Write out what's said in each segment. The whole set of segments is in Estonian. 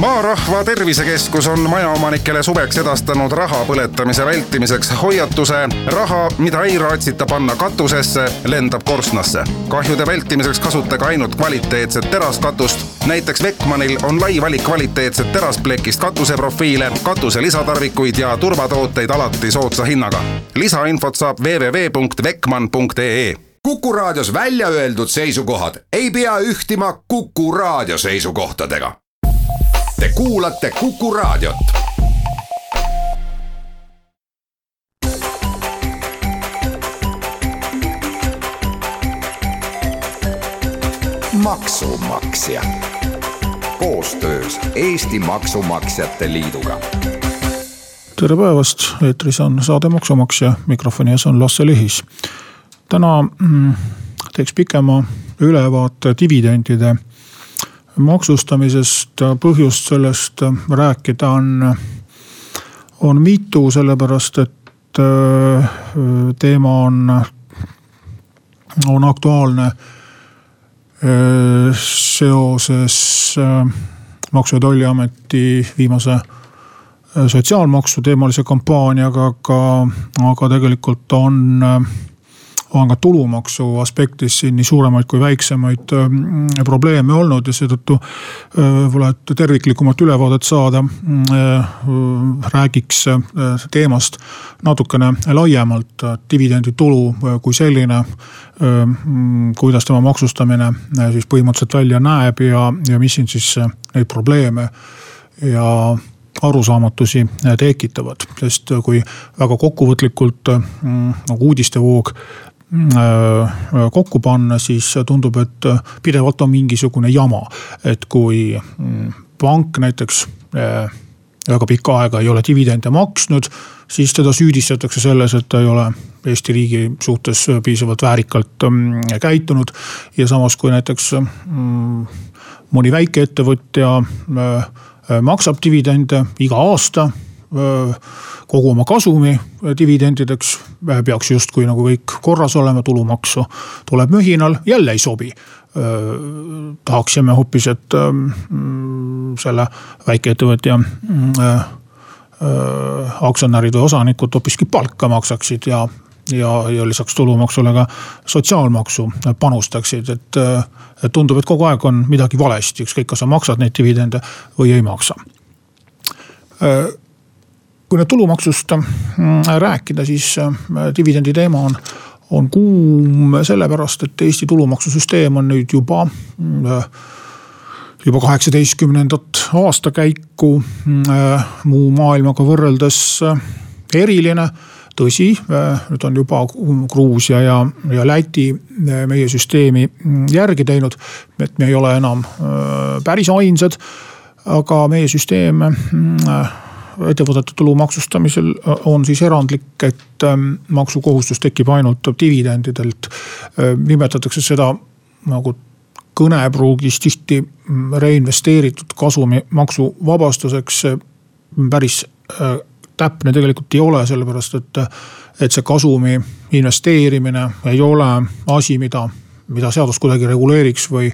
maarahva Tervisekeskus on majaomanikele suveks edastanud raha põletamise vältimiseks hoiatuse. raha, mida ei raatsita panna katusesse, lendab korstnasse. kahjude vältimiseks kasutage ainult kvaliteetset teraskatust. näiteks Beckmanil on lai valik kvaliteetset terasplekist katuseprofiile, katuse lisatarvikuid ja turvatooteid alati soodsa hinnaga. lisainfot saab www.beckman.ee kuku raadios välja öeldud seisukohad ei pea ühtima Kuku raadio seisukohtadega Te kuulate Kuku Raadiot. maksumaksja koostöös Eesti Maksumaksjate Liiduga. tere päevast, eetris on saade Maksumaksja, mikrofoni ees on Lasse Lehis. täna mm, teeks pikema ülevaate dividendide maksustamisest põhjust sellest rääkida on, on mitu, sellepärast et äh, teema on, on aktuaalne äh, seoses äh, Maksu- ja Tolliameti viimase sotsiaalmaksu teemalise kampaaniaga, aga, aga tegelikult on on ka tulumaksu aspektis siin nii suuremaid kui väiksemaid mm, probleeme olnud ja seetõttu äh, võib-olla, et terviklikumat ülevaadet saada, mm, äh, räägiks äh, teemast natukene laiemalt, dividenditulu kui selline. Mm, kuidas tema maksustamine siis põhimõtteliselt välja näeb ja, ja mis siin siis neid probleeme ja arusaamatusi tekitavad, sest kui väga kokkuvõtlikult nagu uudistevoog Äh, kokku panna, siis tundub, et pidevalt on mingisugune jama. et kui mm, pank näiteks äh, väga pikka aega ei ole dividende maksnud, siis teda süüdistatakse selles, et ta ei ole Eesti riigi suhtes piisavalt väärikalt mm, käitunud. ja samas, kui näiteks mm, mõni väikeettevõtja äh, maksab dividende iga aasta kogu oma kasumi dividendideks. peaks justkui nagu kõik korras olema, tulumaksu tuleb mühinal, jälle ei sobi. tahaksime hoopis, et selle väikeettevõtja aktsionärid või osanikud hoopiski palka maksaksid ja, ja, ja lisaks tulumaksule ka sotsiaalmaksu panustaksid, et, et tundub, et kogu aeg on midagi valesti, ükskõik, kas sa maksad neid dividende või ei maksa kui nüüd tulumaksust mm, rääkida, siis äh, dividendi teema on, on kuum sellepärast, et Eesti tulumaksusüsteem on nüüd juba mm, juba kaheksateistkümnendat aastakäiku äh, muu maailmaga võrreldes äh, eriline. tõsi, nüüd on juba Gruusia ja, ja Läti meie süsteemi mm, järgi teinud, et me ei ole enam päris ainsad. aga meie süsteem ettevõtete tulu maksustamisel äh, on siis erandlik, et ähm, maksukohustus tekib ainult dividendidelt. Äh, nimetatakse seda nagu kõnepruugis tihti mm, reinvesteeritud kasumi maksuvabastuseks. päris äh, täpne tegelikult ei ole, sellepärast et, et see kasumi investeerimine ei ole asi, mida mida seadus kuidagi reguleeriks või,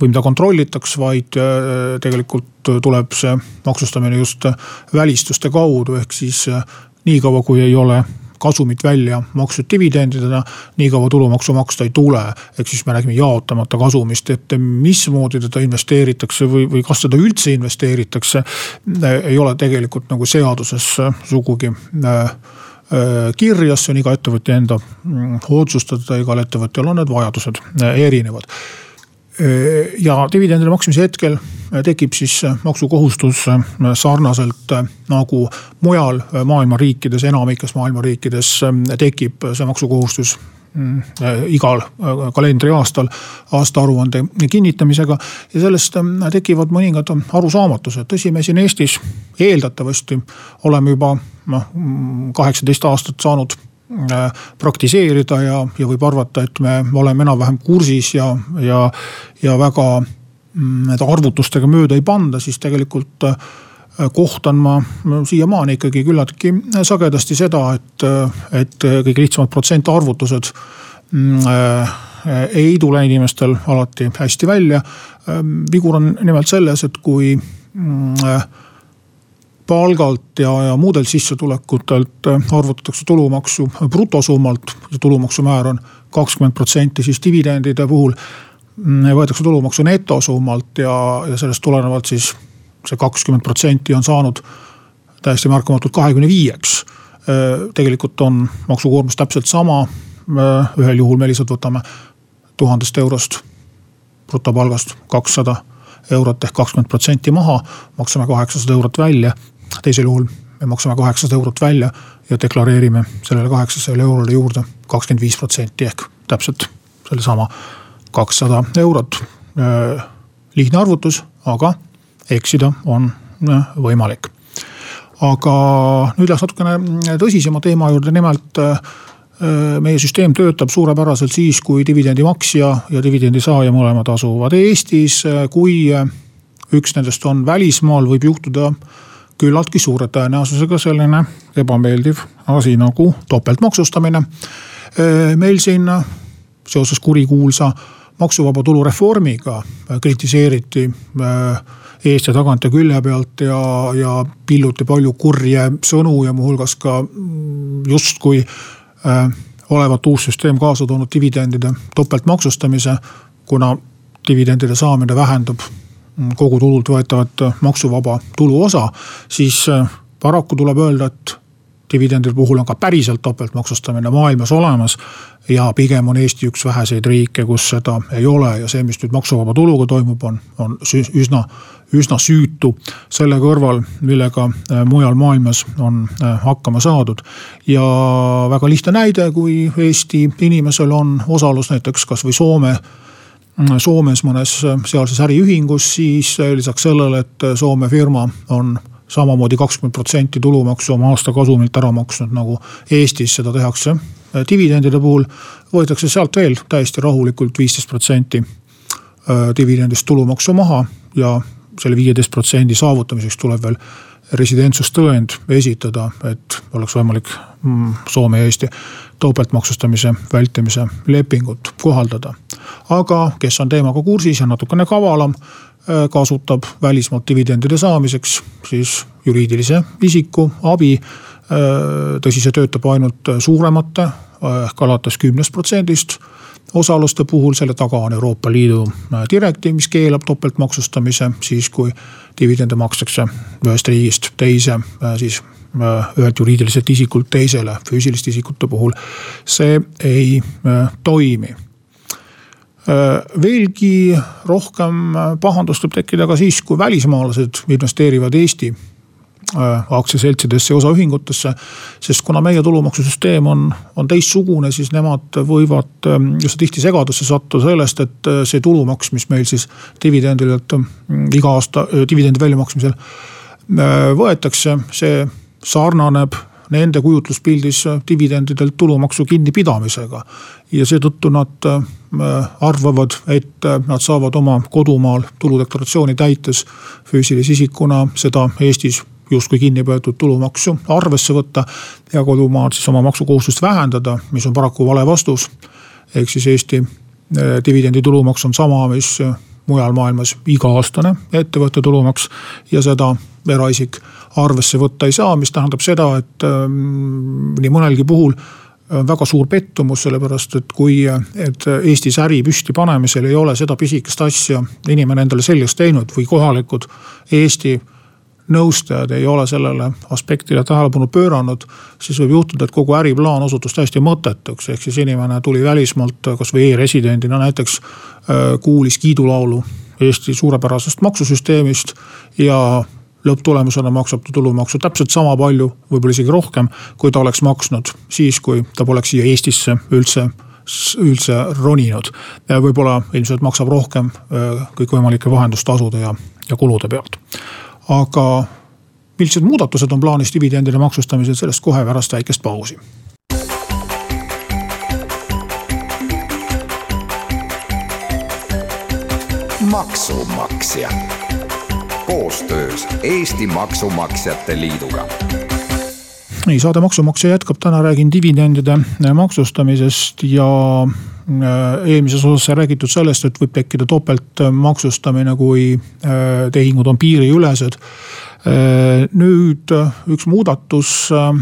või mida kontrollitaks, vaid äh, tegelikult tuleb see maksustamine just välistuste kaudu, ehk siis äh, niikaua kui ei ole kasumit välja makstud dividendidena, nii kaua tulumaksu maksta ei tule. ehk siis me räägime jaotamata kasumist, et mismoodi teda investeeritakse või, või kas teda üldse investeeritakse. Äh, ei ole tegelikult nagu seaduses sugugi kirjas, see on iga ettevõtja enda mm, otsustada, igal ettevõtjal on need vajadused erinevad ja dividendide maksmise hetkel äh, tekib siis äh, maksukohustus sarnaselt nagu mujal maailma riikides, enamikes maailma riikides tekib see maksukohustus mm, igal kalendriaastal aastaaruande kinnitamisega. ja sellest tekivad mõningad arusaamatused, tõsi, me siin Eestis eeldatavasti oleme juba noh, kaheksateist aastat saanud Äh, praktiseerida ja, ja võib arvata, et me oleme enam-vähem kursis ja, ja, ja väga mm, nende arvutustega mööda ei panda, siis tegelikult äh, kohtan ma siiamaani ikkagi küllaltki sagedasti seda, et, et kõige lihtsamad protsentarvutused mm, äh, ei tule inimestel alati hästi välja. vigur on nimelt selles, et kui mm, palgalt ja, ja muudelt sissetulekutelt arvutatakse tulumaksu brutosummalt tulumaksumäär on kakskümmend protsenti, siis dividendide puhul mm, võetakse tulumaksu netosummalt ja, ja sellest tulenevalt siis see kakskümmend protsenti on saanud täiesti märkamatult kahekümne viieks. tegelikult on maksukoormus täpselt sama. ühel juhul me lihtsalt võtame tuhandest eurost brutopalgast kakssada eurot ehk kakskümmend protsenti maha, maksame kaheksasada eurot välja. Teisel juhul me maksame kaheksasada eurot välja ja deklareerime sellele kaheksasajale eurole juurde kakskümmend viis protsenti ehk täpselt sellesama kakssada eurot. lihtne arvutus, aga eksida on võimalik. aga nüüd läheks natukene tõsisema teema juurde, nimelt meie süsteem töötab suurepäraselt siis, kui dividendi maksja ja dividendi saaja mõlemad asuvad Eestis. kui üks nendest on välismaal, võib juhtuda küllaltki suure tõenäosusega selline ebameeldiv asi nagu topeltmaksustamine. meil siin seoses kurikuulsa maksuvaba tulu reformiga kritiseeriti eest ja tagant ja külje pealt ja, ja pilluti palju kurje sõnu ja muuhulgas ka mm, justkui äh, olevat uus süsteem kaasa toonud dividendide topeltmaksustamise. kuna dividendide saamine vähendab mm, kogu tulult võetavat maksuvaba tuluosa, siis äh, paraku tuleb öelda, et dividendide puhul on ka päriselt topeltmaksustamine maailmas olemas. ja pigem on Eesti üks väheseid riike, kus seda ei ole ja see, mis nüüd maksuvaba tuluga toimub, on, on üsna, üsna süütu selle kõrval, millega äh, mujal maailmas on äh, hakkama saadud. ja väga lihtne näide, kui Eesti inimesel on osalus näiteks kasvõi Soome Soomes mõnes sealses äriühingus, siis lisaks sellele, et Soome firma on samamoodi kakskümmend protsenti tulumaksu oma aastakasumilt ära maksnud, nagu Eestis seda tehakse. dividendide puhul võetakse sealt veel täiesti rahulikult viisteist protsenti äh, dividendist tulumaksu maha ja selle viieteist protsendi saavutamiseks tuleb veel residentsustõend esitada, et oleks võimalik mm, Soome ja Eesti topeltmaksustamise vältimise lepingut kohaldada. Aga kes on teemaga kursis ja natukene kavalam Äh, kasutab välismaalt dividendide saamiseks siis juriidilise isiku abi. Äh, tõsi, see töötab ainult suuremate ehk alates kümnest protsendist osaluste puhul, selle taga on Euroopa Liidu äh, direktiiv, mis keelab topeltmaksustamise siis, kui dividende makstakse ühest riigist teise, siis ühelt juriidiliselt isikult teisele füüsiliste isikute puhul. see ei toimi Äh, veelgi rohkem äh, pahandust võib tekkida ka siis, kui välismaalased investeerivad Eesti äh, aktsiaseltsidesse ja osaühingutesse. sest kuna meie tulumaksusüsteem on, on teistsugune, siis nemad võivad just tihti segadusse sattuda sellest, et see tulumaks, mis meil siis dividendidelt iga aasta dividendi väljamaksmisel võetakse, see sarnaneb nende kujutluspildis dividendidelt tulumaksu kinnipidamisega. ja seetõttu nad äh, arvavad, et äh, nad saavad oma kodumaal tuludeklaratsiooni täites füüsilise isikuna seda Eestis justkui kinni peetud tulumaksu arvesse võtta ja kodumaal siis oma maksukohustust vähendada, mis on paraku vale vastus. ehk siis Eesti äh, dividendi tulumaks on sama, mis mujal maailmas iga-aastane ettevõtte tulumaks ja seda eraisik arvesse võtta ei saa, mis tähendab seda, et ähm, nii mõnelgi puhul on väga suur pettumus, sellepärast et kui, et Eestis äri püsti panemisel ei ole seda pisikest asja inimene endale selgeks teinud või kohalikud Eesti nõustajad ei ole sellele aspektile tähelepanu pööranud, siis võib juhtuda, et kogu äriplaan osutus täiesti mõttetuks. ehk siis inimene tuli välismaalt kasvõi e-residendina näiteks äh, kuulis kiidulaulu Eesti suurepärasest maksusüsteemist ja lõpptulemusena maksab ta tulumaksu täpselt sama palju, võib-olla isegi rohkem, kui ta oleks maksnud siis, kui ta poleks siia Eestisse üldse üldse roninud. võib-olla ilmselt maksab rohkem äh, kõikvõimalike vahendustasude ja, ja kulude pealt. Aga millised muudatused on plaanis dividendide maksustamisel, sellest kohe pärast väikest pausi. maksumaksja. Koostöös Eesti Maksumaksjate Liiduga. Nii, saade Maksumaksja jätkab, täna räägin dividendide maksustamisest ja eelmises osas sai räägitud sellest, et võib tekkida topeltmaksustamine, kui tehingud on piiriülesed Äh, nüüd äh, üks muudatus, äh,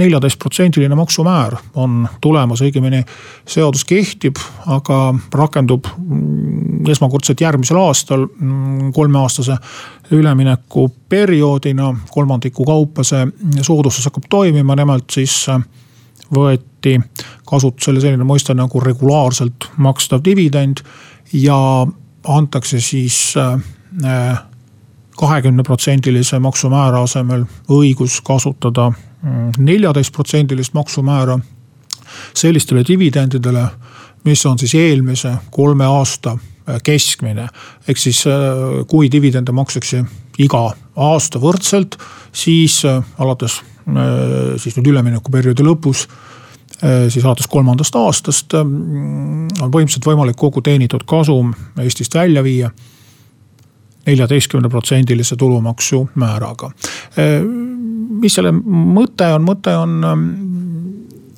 neljateistprotsendiline maksumäär on tulemas, õigemini seadus kehtib, aga rakendub mm, esmakordselt järgmisel aastal mm, kolmeaastase üleminekuperioodina. kolmandiku kaupa see soodustus hakkab toimima, nimelt siis võeti kasutusele selline mõiste nagu regulaarselt makstav dividend ja antakse siis äh, kahekümneprotsendilise maksumäära asemel õigus kasutada mm, neljateistprotsendilist maksumäära sellistele dividendidele, mis on siis eelmise kolme aasta äh, keskmine. ehk siis äh, kui dividende makstakse iga aasta võrdselt, siis alates siis nüüd üleminekuperioodi lõpus siis alates kolmandast aastast on põhimõtteliselt võimalik kogu teenitud kasum Eestist välja viia neljateistkümne protsendilise tulumaksumääraga. mis selle mõte on, mõte on ähm,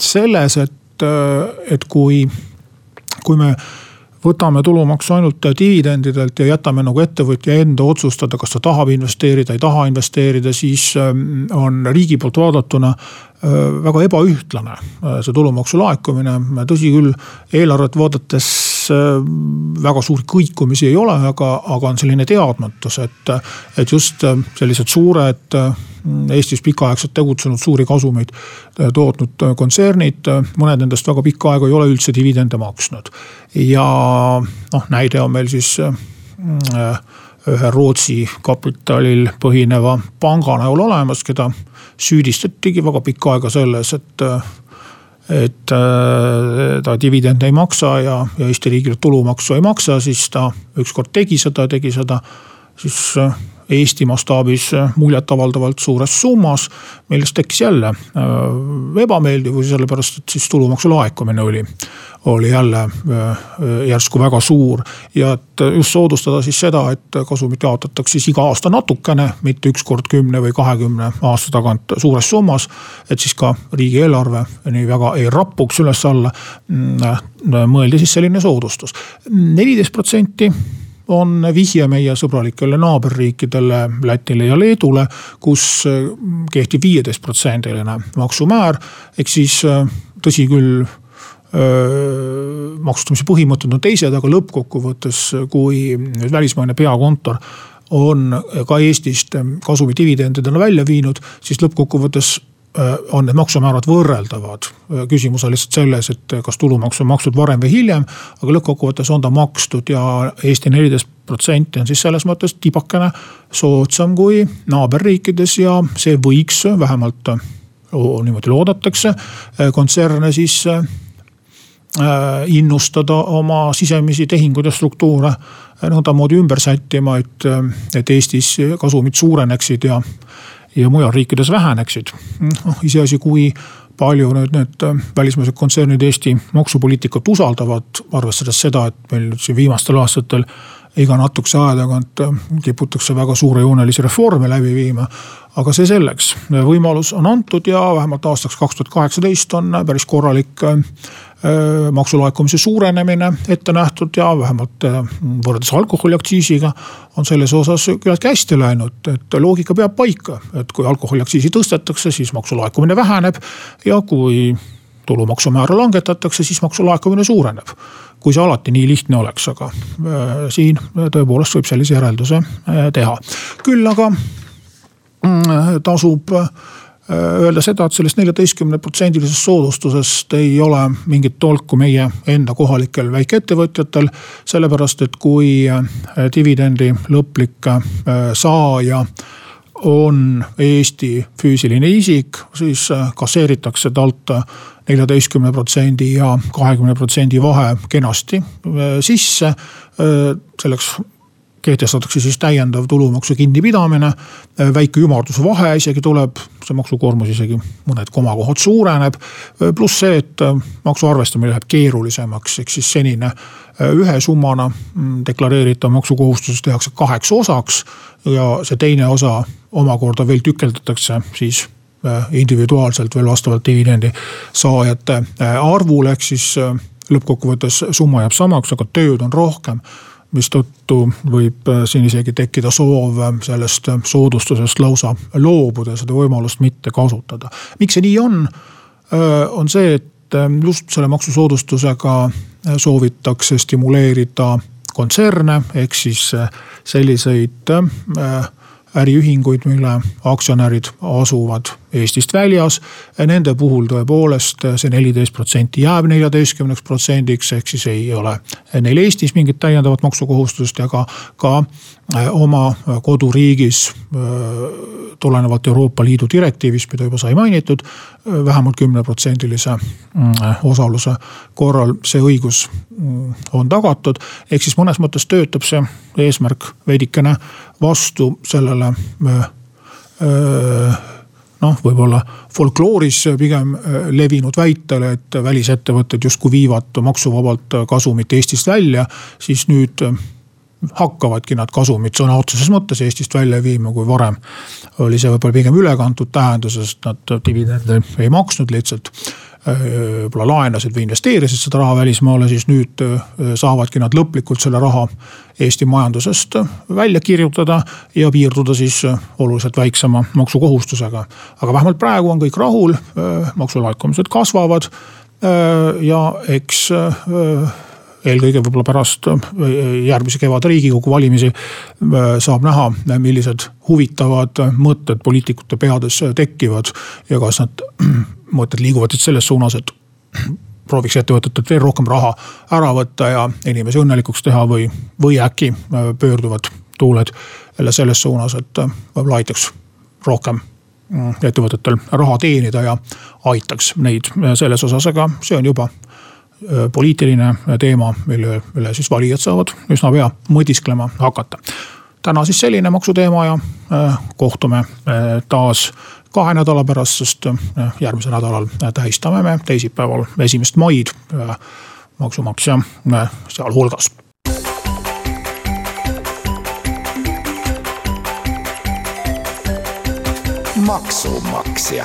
selles, et, äh, et kui, kui me võtame tulumaksu ainult dividendidelt ja jätame nagu ettevõtja enda otsustada, kas ta tahab investeerida, ei taha investeerida, siis ähm, on riigi poolt vaadatuna äh, väga ebaühtlane äh, see tulumaksu laekumine. tõsi küll, eelarvet vaadates äh, väga suuri kõikumisi ei ole, aga, aga on selline teadmatus, et, et just sellised suured Eestis pikaaegselt tegutsenud, suuri kasumeid tootnud kontsernid, mõned nendest väga pikka aega ei ole üldse dividende maksnud. Ja noh, näide on meil siis äh, ühe Rootsi kapitalil põhineva panga näol olemas, keda süüdistatigi väga pikka aega selles, et et äh, ta dividende ei maksa ja, ja Eesti riigile tulumaksu ei maksa, siis ta ükskord tegi seda, tegi seda siis äh, Eesti mastaabis muljetavaldavalt suures summas, millest tekkis jälle äh, ebameeldivusi, sellepärast et siis tulumaksu laekumine oli, oli jälle äh, järsku väga suur. ja et just soodustada siis seda, et kasumit jaotatakse siis iga aasta natukene, mitte üks kord kümne või kahekümne aasta tagant suures summas. et siis ka riigieelarve nii väga ei rappuks üles-alla. Mm, mõeldi siis selline soodustus, neliteist protsenti on vihje meie sõbralikele naaberriikidele Lätile ja Leedule, kus äh, kehtib viieteistprotsendiline maksumäär. ehk siis äh, tõsi küll äh, maksustamise põhimõtted on teised, aga lõppkokkuvõttes, kui nüüd välismaine peakontor on ka Eestist kasumi dividendidena välja viinud, siis lõppkokkuvõttes on need maksumäärad võrreldavad. Äh, küsimus on lihtsalt selles, et kas tulumaks on makstud varem või hiljem, aga lõppkokkuvõttes on ta makstud ja Eesti neliteist protsenti on siis selles mõttes tibakene soodsam kui naaberriikides ja see võiks vähemalt niimoodi loodetakse kontserne siis äh, innustada oma sisemisi tehinguid ja struktuure nõndamoodi ümber sättima, et, et Eestis kasumid suureneksid ja ja mujal riikides väheneksid. noh iseasi, kui palju nüüd need äh, välismaised kontsernid Eesti maksupoliitikat usaldavad, arvestades seda, et meil nüüd siin viimastel aastatel iga natukese aja tagant äh, kiputakse väga suurejoonelisi reforme läbi viima. aga see selleks, võimalus on antud ja vähemalt aastaks kaks tuhat kaheksateist on päris korralik äh, maksulaekumise suurenemine ette nähtud ja vähemalt võrreldes alkoholiaktsiisiga on selles osas küllaltki hästi läinud, et loogika peab paika, et kui alkoholiaktsiisi tõstetakse, siis maksulaekumine väheneb ja kui tulumaksumäära langetatakse, siis maksulaekumine suureneb. Kui see alati nii lihtne oleks, aga äh, siin tõepoolest võib sellise järelduse äh, teha. küll aga mm, tasub äh, öelda seda, et sellest neljateistkümne protsendilisest soodustusest ei ole mingit tolku meie enda kohalikel väikeettevõtjatel. sellepärast, et kui dividendi lõplik saaja on Eesti füüsiline isik, siis kasseeritakse talt neljateistkümne protsendi ja kahekümne protsendi vahe kenasti äh, sisse. Äh, selleks kehtestatakse siis täiendav tulumaksu kinnipidamine. Äh, väike ümarduse vahe isegi tuleb, see maksukoormus isegi mõned komakohad suureneb. pluss see, et maksu arvestamine läheb keerulisemaks, ehk siis senine ühe summana mm, deklareeritav maksukohustus tehakse kaheks osaks. ja see teine osa omakorda veel tükeldatakse siis Äh, individuaalselt veel vastavalt dividendi saajate äh, arvule, ehk siis äh, lõppkokkuvõttes summa jääb samaks, aga tööd on rohkem mistõttu võib äh, siin isegi tekkida soov sellest soodustusest lausa loobuda, seda võimalust mitte kasutada. miks see nii on? on see, et just selle maksusoodustusega soovitakse stimuleerida kontserne ehk siis selliseid äriühinguid, mille aktsionärid asuvad Eestist väljas. Nende puhul tõepoolest see neliteist protsenti jääb neljateistkümneks protsendiks, ehk siis ei ole neil Eestis mingit täiendavat maksukohustust ja ka, ka äh, oma koduriigis äh, tulenevalt Euroopa Liidu direktiivist, mida juba sai mainitud, äh, vähemalt kümneprotsendilise mm, osaluse korral see õigus mm, on tagatud. ehk siis mõnes mõttes töötab see eesmärk veidikene vastu sellele noh, võib-olla folklooris pigem levinud väitele, et välisettevõtted justkui viivad maksuvabalt kasumit Eestist välja, siis nüüd hakkavadki nad kasumit sõna otseses mõttes Eestist välja viima, kui varem oli see võib-olla pigem ülekantud tähenduses, et nad dividende ei maksnud lihtsalt võib-olla laenasid või investeerisid seda raha välismaale, siis nüüd saavadki nad lõplikult selle raha Eesti majandusest välja kirjutada ja piirduda siis oluliselt väiksema maksukohustusega. aga vähemalt praegu on kõik rahul, maksulaekumised kasvavad ja eks eelkõige võib-olla pärast järgmise kevade riigikogu valimisi saab näha, millised huvitavad mõtted poliitikute peades tekivad ja kas nad mõtted liiguvad siis selles suunas, et prooviks ettevõtetelt veel rohkem raha ära võtta ja inimesi õnnelikuks teha või, või äkki äh, pöörduvad tuuled jälle selles suunas, et äh, võib-olla aitaks rohkem mm, ettevõtetel raha teenida ja aitaks neid selles osas, aga see on juba äh, poliitiline teema, mille üle siis valijad saavad üsna pea mõtisklema hakata. täna siis selline maksuteema ja kohtume taas kahe nädala pärast, sest äh, järgmisel nädalal äh, tähistame me teisipäeval esimest maid äh, maksumaksja sealhulgas. maksumaksja